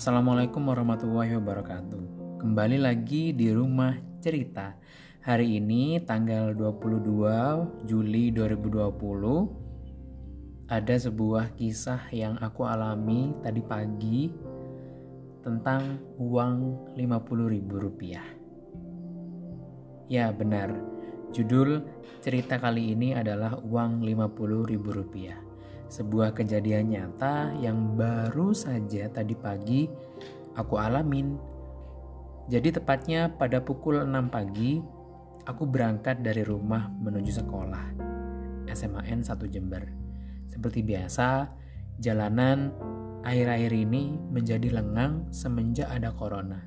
Assalamualaikum warahmatullahi wabarakatuh. Kembali lagi di rumah cerita. Hari ini tanggal 22 Juli 2020 ada sebuah kisah yang aku alami tadi pagi tentang uang 50 ribu rupiah. Ya benar, judul cerita kali ini adalah uang 50 ribu rupiah sebuah kejadian nyata yang baru saja tadi pagi aku alamin. Jadi tepatnya pada pukul 6 pagi, aku berangkat dari rumah menuju sekolah. SMAN 1 Jember. Seperti biasa, jalanan akhir-akhir ini menjadi lengang semenjak ada corona.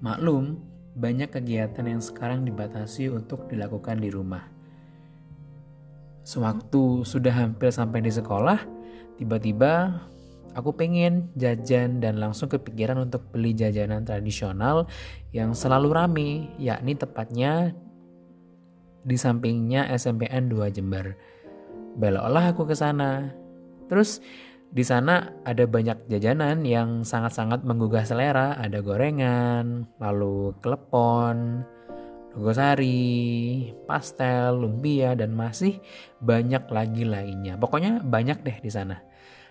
Maklum, banyak kegiatan yang sekarang dibatasi untuk dilakukan di rumah Sewaktu sudah hampir sampai di sekolah, tiba-tiba aku pengen jajan dan langsung kepikiran untuk beli jajanan tradisional yang selalu rame, yakni tepatnya di sampingnya SMPN 2 Jember. Beloklah aku ke sana. Terus di sana ada banyak jajanan yang sangat-sangat menggugah selera, ada gorengan, lalu klepon, Nogosari, pastel, lumpia, dan masih banyak lagi lainnya. Pokoknya banyak deh di sana.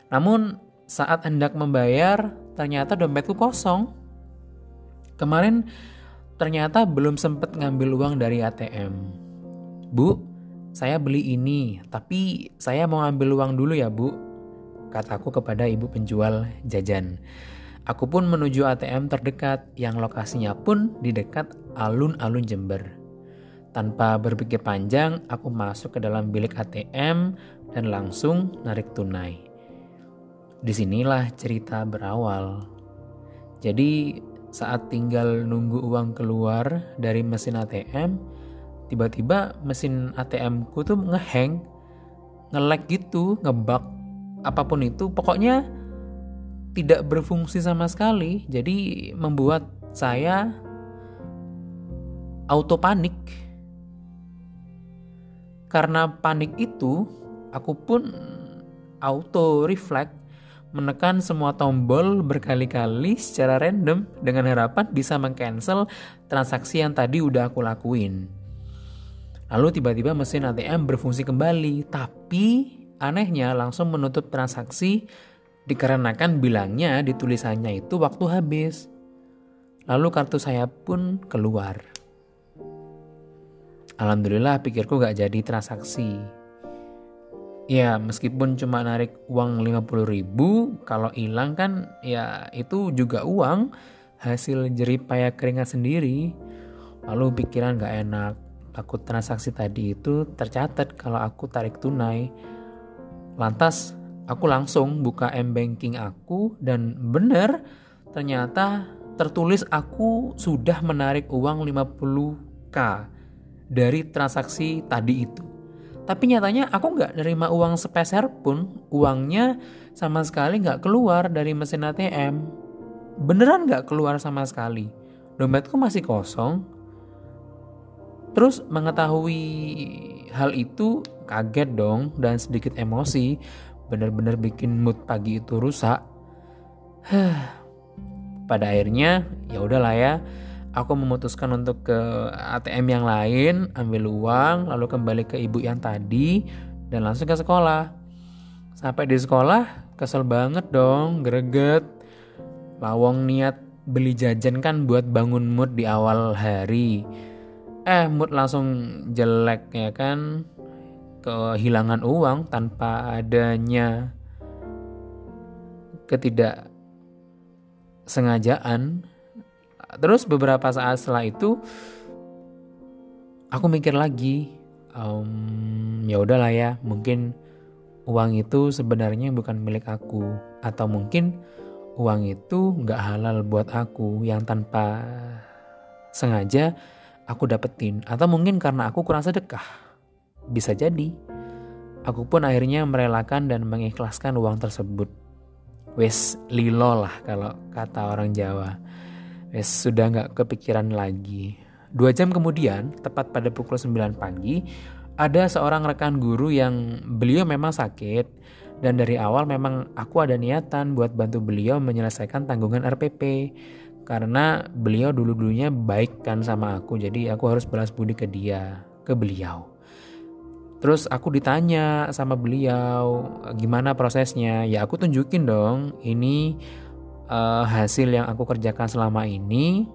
Namun saat hendak membayar, ternyata dompetku kosong. Kemarin ternyata belum sempat ngambil uang dari ATM. Bu, saya beli ini, tapi saya mau ambil uang dulu ya bu, kataku kepada ibu penjual jajan. Aku pun menuju ATM terdekat yang lokasinya pun di dekat alun-alun Jember. Tanpa berpikir panjang, aku masuk ke dalam bilik ATM dan langsung narik tunai. Di sinilah cerita berawal. Jadi saat tinggal nunggu uang keluar dari mesin ATM, tiba-tiba mesin ATM ku tuh ngeheng, nge-lag gitu, ngebug, apa pun itu. Pokoknya tidak berfungsi sama sekali, jadi membuat saya auto panik. Karena panik itu, aku pun auto reflect menekan semua tombol berkali-kali secara random dengan harapan bisa mengcancel transaksi yang tadi udah aku lakuin. Lalu tiba-tiba mesin ATM berfungsi kembali, tapi anehnya langsung menutup transaksi Dikarenakan bilangnya di tulisannya itu waktu habis. Lalu kartu saya pun keluar. Alhamdulillah pikirku gak jadi transaksi. Ya meskipun cuma narik uang 50 ribu, kalau hilang kan ya itu juga uang hasil jerih payah keringat sendiri. Lalu pikiran gak enak, takut transaksi tadi itu tercatat kalau aku tarik tunai. Lantas Aku langsung buka m-banking aku dan bener ternyata tertulis aku sudah menarik uang 50k dari transaksi tadi itu. Tapi nyatanya aku nggak nerima uang sepeser pun, uangnya sama sekali nggak keluar dari mesin ATM. Beneran nggak keluar sama sekali. Dompetku masih kosong. Terus mengetahui hal itu kaget dong dan sedikit emosi benar-benar bikin mood pagi itu rusak. Pada akhirnya ya udahlah ya, aku memutuskan untuk ke ATM yang lain, ambil uang, lalu kembali ke ibu yang tadi dan langsung ke sekolah. Sampai di sekolah kesel banget dong, greget. Lawong niat beli jajan kan buat bangun mood di awal hari. Eh mood langsung jelek ya kan kehilangan uang tanpa adanya ketidaksengajaan. Terus beberapa saat setelah itu aku mikir lagi, um, ya udahlah ya, mungkin uang itu sebenarnya bukan milik aku atau mungkin uang itu nggak halal buat aku yang tanpa sengaja aku dapetin atau mungkin karena aku kurang sedekah bisa jadi. Aku pun akhirnya merelakan dan mengikhlaskan uang tersebut. Wes lilo lah kalau kata orang Jawa. Wes sudah nggak kepikiran lagi. Dua jam kemudian, tepat pada pukul 9 pagi, ada seorang rekan guru yang beliau memang sakit Dan dari awal memang aku ada niatan buat bantu beliau menyelesaikan tanggungan RPP. Karena beliau dulu-dulunya baik kan sama aku, jadi aku harus balas budi ke dia, ke beliau. Terus aku ditanya sama beliau gimana prosesnya. Ya aku tunjukin dong, ini uh, hasil yang aku kerjakan selama ini.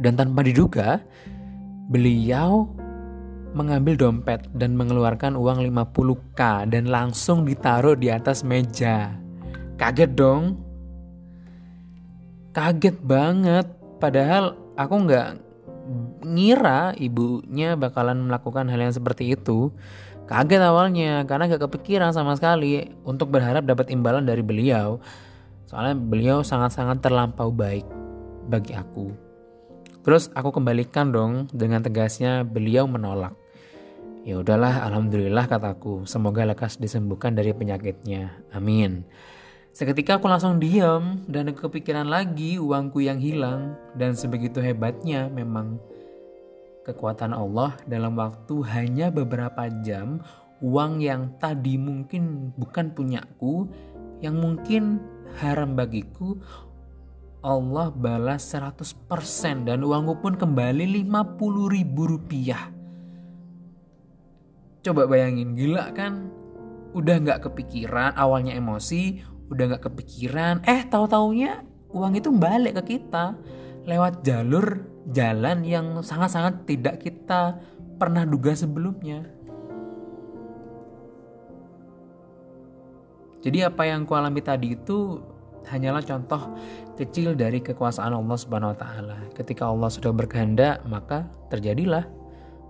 Dan tanpa diduga, beliau mengambil dompet dan mengeluarkan uang 50k dan langsung ditaruh di atas meja. Kaget dong. Kaget banget. Padahal aku nggak ngira ibunya bakalan melakukan hal yang seperti itu. Kaget awalnya karena gak kepikiran sama sekali untuk berharap dapat imbalan dari beliau. Soalnya beliau sangat-sangat terlampau baik bagi aku. Terus aku kembalikan dong dengan tegasnya beliau menolak. Ya udahlah, alhamdulillah kataku. Semoga lekas disembuhkan dari penyakitnya. Amin. Seketika aku langsung diam dan kepikiran lagi uangku yang hilang dan sebegitu hebatnya memang kekuatan Allah dalam waktu hanya beberapa jam uang yang tadi mungkin bukan punyaku yang mungkin haram bagiku Allah balas 100% dan uangku pun kembali 50 ribu rupiah Coba bayangin, gila kan? Udah nggak kepikiran, awalnya emosi, udah nggak kepikiran, eh tahu-taunya uang itu balik ke kita lewat jalur jalan yang sangat-sangat tidak kita pernah duga sebelumnya. Jadi apa yang kualami tadi itu hanyalah contoh kecil dari kekuasaan Allah Subhanahu wa taala. Ketika Allah sudah berkehendak, maka terjadilah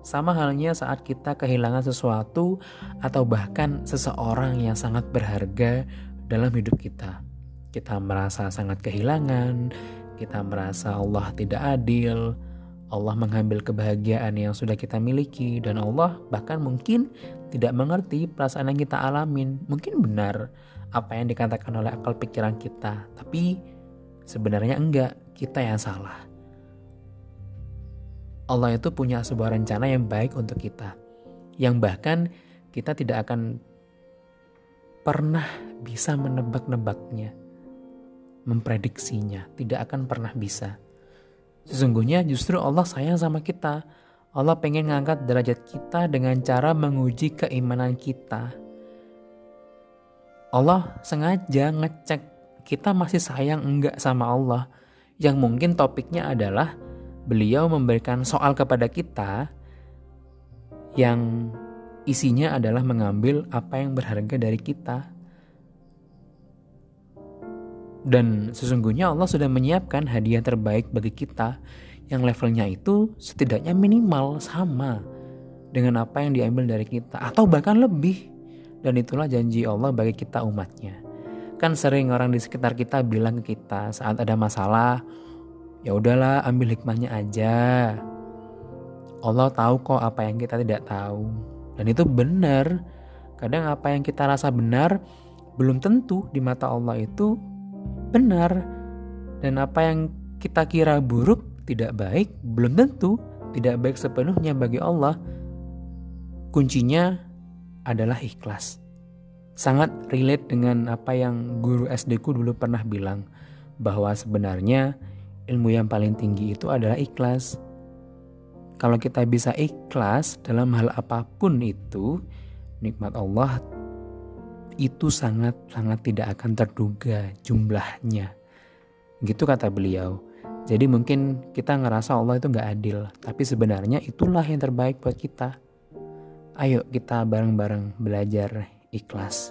sama halnya saat kita kehilangan sesuatu atau bahkan seseorang yang sangat berharga dalam hidup kita. Kita merasa sangat kehilangan, kita merasa Allah tidak adil, Allah mengambil kebahagiaan yang sudah kita miliki dan Allah bahkan mungkin tidak mengerti perasaan yang kita alamin. Mungkin benar apa yang dikatakan oleh akal pikiran kita, tapi sebenarnya enggak, kita yang salah. Allah itu punya sebuah rencana yang baik untuk kita. Yang bahkan kita tidak akan pernah bisa menebak-nebaknya. Memprediksinya. Tidak akan pernah bisa. Sesungguhnya justru Allah sayang sama kita. Allah pengen ngangkat derajat kita dengan cara menguji keimanan kita. Allah sengaja ngecek kita masih sayang enggak sama Allah. Yang mungkin topiknya adalah beliau memberikan soal kepada kita yang isinya adalah mengambil apa yang berharga dari kita. Dan sesungguhnya Allah sudah menyiapkan hadiah terbaik bagi kita yang levelnya itu setidaknya minimal sama dengan apa yang diambil dari kita atau bahkan lebih. Dan itulah janji Allah bagi kita umatnya. Kan sering orang di sekitar kita bilang ke kita saat ada masalah, ya udahlah ambil hikmahnya aja. Allah tahu kok apa yang kita tidak tahu. Dan itu benar. Kadang apa yang kita rasa benar belum tentu di mata Allah itu benar. Dan apa yang kita kira buruk tidak baik belum tentu tidak baik sepenuhnya bagi Allah. Kuncinya adalah ikhlas. Sangat relate dengan apa yang guru SD ku dulu pernah bilang bahwa sebenarnya ilmu yang paling tinggi itu adalah ikhlas. Kalau kita bisa ikhlas dalam hal apa pun itu, nikmat Allah itu sangat-sangat tidak akan terduga jumlahnya. Gitu kata beliau. Jadi mungkin kita ngerasa Allah itu nggak adil, tapi sebenarnya itulah yang terbaik buat kita. Ayo kita bareng-bareng belajar ikhlas.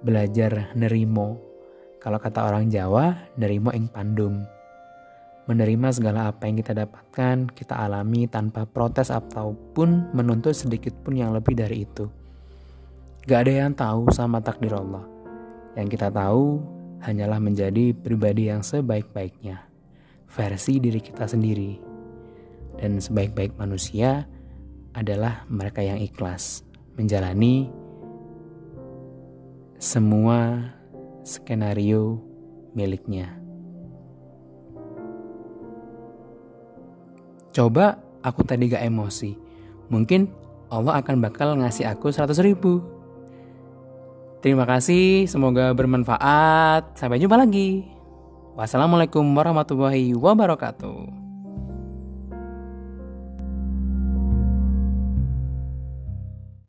Belajar nerimo. Kalau kata orang Jawa, nerimo ing pandum menerima segala apa yang kita dapatkan, kita alami tanpa protes ataupun menuntut sedikit pun yang lebih dari itu. Gak ada yang tahu sama takdir Allah. Yang kita tahu hanyalah menjadi pribadi yang sebaik-baiknya, versi diri kita sendiri. Dan sebaik-baik manusia adalah mereka yang ikhlas menjalani semua skenario miliknya. Coba aku tadi gak emosi. Mungkin Allah akan bakal ngasih aku 100 ribu. Terima kasih, semoga bermanfaat. Sampai jumpa lagi. Wassalamualaikum warahmatullahi wabarakatuh.